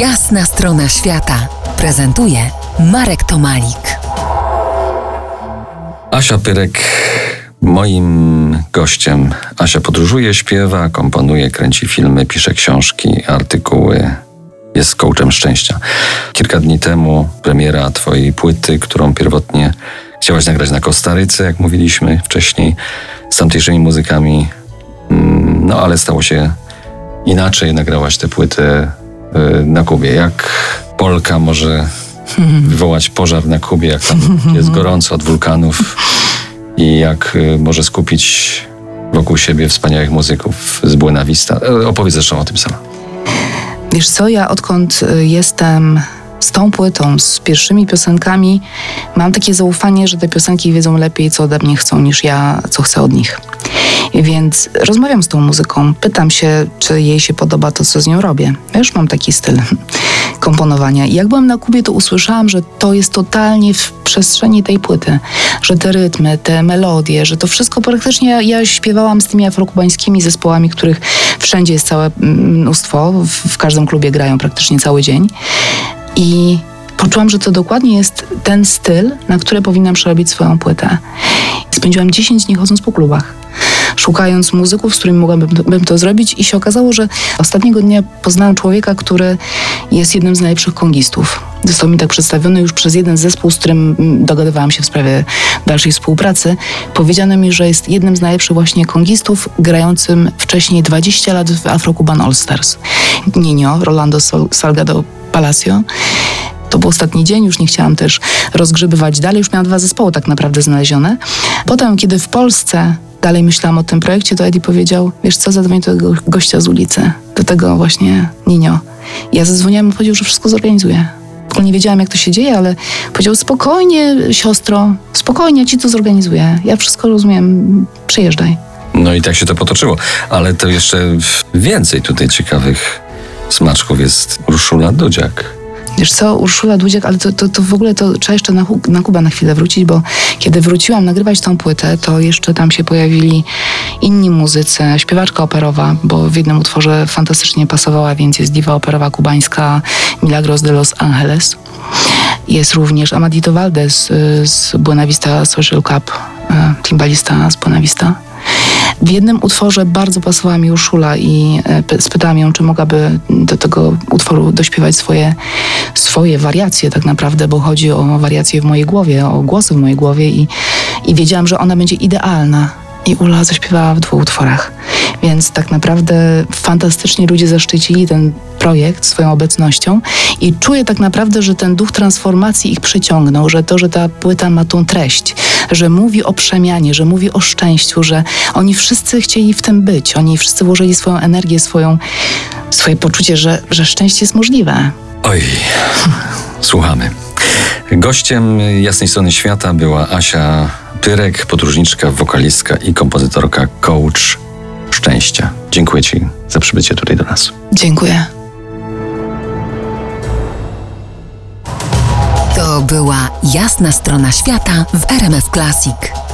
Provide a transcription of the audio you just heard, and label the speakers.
Speaker 1: Jasna strona świata prezentuje Marek Tomalik.
Speaker 2: Asia Pyrek, moim gościem. Asia podróżuje, śpiewa, komponuje, kręci filmy, pisze książki, artykuły. Jest coachem szczęścia. Kilka dni temu premiera twojej płyty, którą pierwotnie chciałaś nagrać na Kostaryce, jak mówiliśmy wcześniej, z tamtejszymi muzykami. Mm, no ale stało się inaczej. Nagrałaś tę płytę na Kubie. Jak Polka może wywołać pożar na Kubie, jak tam jest gorąco od wulkanów i jak y, może skupić wokół siebie wspaniałych muzyków z Buena Vista. E, Opowiedz zresztą o tym sama.
Speaker 3: Wiesz co, ja odkąd jestem z tą płytą, z pierwszymi piosenkami, mam takie zaufanie, że te piosenki wiedzą lepiej, co ode mnie chcą, niż ja, co chcę od nich. Więc rozmawiam z tą muzyką, pytam się, czy jej się podoba to, co z nią robię. Wiesz, mam taki styl komponowania. I jak byłam na Kubie, to usłyszałam, że to jest totalnie w przestrzeni tej płyty, że te rytmy, te melodie, że to wszystko praktycznie ja, ja śpiewałam z tymi afrokubańskimi zespołami, których wszędzie jest całe mnóstwo, w, w każdym klubie grają praktycznie cały dzień. I poczułam, że to dokładnie jest ten styl, na który powinnam przerobić swoją płytę. Spędziłam 10 dni chodząc po klubach, szukając muzyków, z którymi mogłabym bym to zrobić i się okazało, że ostatniego dnia poznałam człowieka, który jest jednym z najlepszych kongistów. Został mi tak przedstawiony już przez jeden zespół, z którym dogadywałam się w sprawie dalszej współpracy. Powiedziano mi, że jest jednym z najlepszych właśnie kongistów, grającym wcześniej 20 lat w Afro-Cuban All Stars. Nino, Rolando Salgado Palacio. To był ostatni dzień, już nie chciałam też rozgrzebywać dalej, już miałam dwa zespoły tak naprawdę znalezione. Potem, kiedy w Polsce dalej myślałam o tym projekcie, to Eddie powiedział, wiesz co, zadzwoń do tego gościa z ulicy, do tego właśnie Ninio. Ja zadzwoniłam i powiedział, że wszystko zorganizuje. W ogóle nie wiedziałam, jak to się dzieje, ale powiedział, spokojnie, siostro, spokojnie, ci to zorganizuję. Ja wszystko rozumiem, przyjeżdżaj.
Speaker 2: No i tak się to potoczyło. Ale to jeszcze więcej tutaj ciekawych smaczków jest Urszula Dudziak.
Speaker 3: Wiesz co, Urszula Dudziak, ale to, to, to w ogóle to trzeba jeszcze na, na Kubę na chwilę wrócić, bo kiedy wróciłam nagrywać tą płytę, to jeszcze tam się pojawili inni muzycy, śpiewaczka operowa, bo w jednym utworze fantastycznie pasowała, więc jest diwa operowa kubańska Milagros de los Angeles. Jest również Amadito Valdez y, z Buena Vista Social Club, y, timbalista z Buena Vista. W jednym utworze bardzo pasowała mi Urszula i e, spytałam ją, czy mogłaby do tego utworu dośpiewać swoje, swoje wariacje tak naprawdę, bo chodzi o wariacje w mojej głowie, o głosy w mojej głowie i, i wiedziałam, że ona będzie idealna. I Ula zaśpiewała w dwóch utworach. Więc tak naprawdę fantastycznie ludzie zaszczycili ten projekt swoją obecnością i czuję tak naprawdę, że ten duch transformacji ich przyciągnął, że to, że ta płyta ma tą treść, że mówi o przemianie, że mówi o szczęściu, że oni wszyscy chcieli w tym być, oni wszyscy włożyli swoją energię, swoją, swoje poczucie, że, że szczęście jest możliwe.
Speaker 2: Oj, słuchamy. Gościem Jasnej Strony Świata była Asia Pyrek, podróżniczka, wokalistka i kompozytorka, coach szczęścia. Dziękuję Ci za przybycie tutaj do nas.
Speaker 3: Dziękuję.
Speaker 1: To była jasna strona świata w RMF Classic.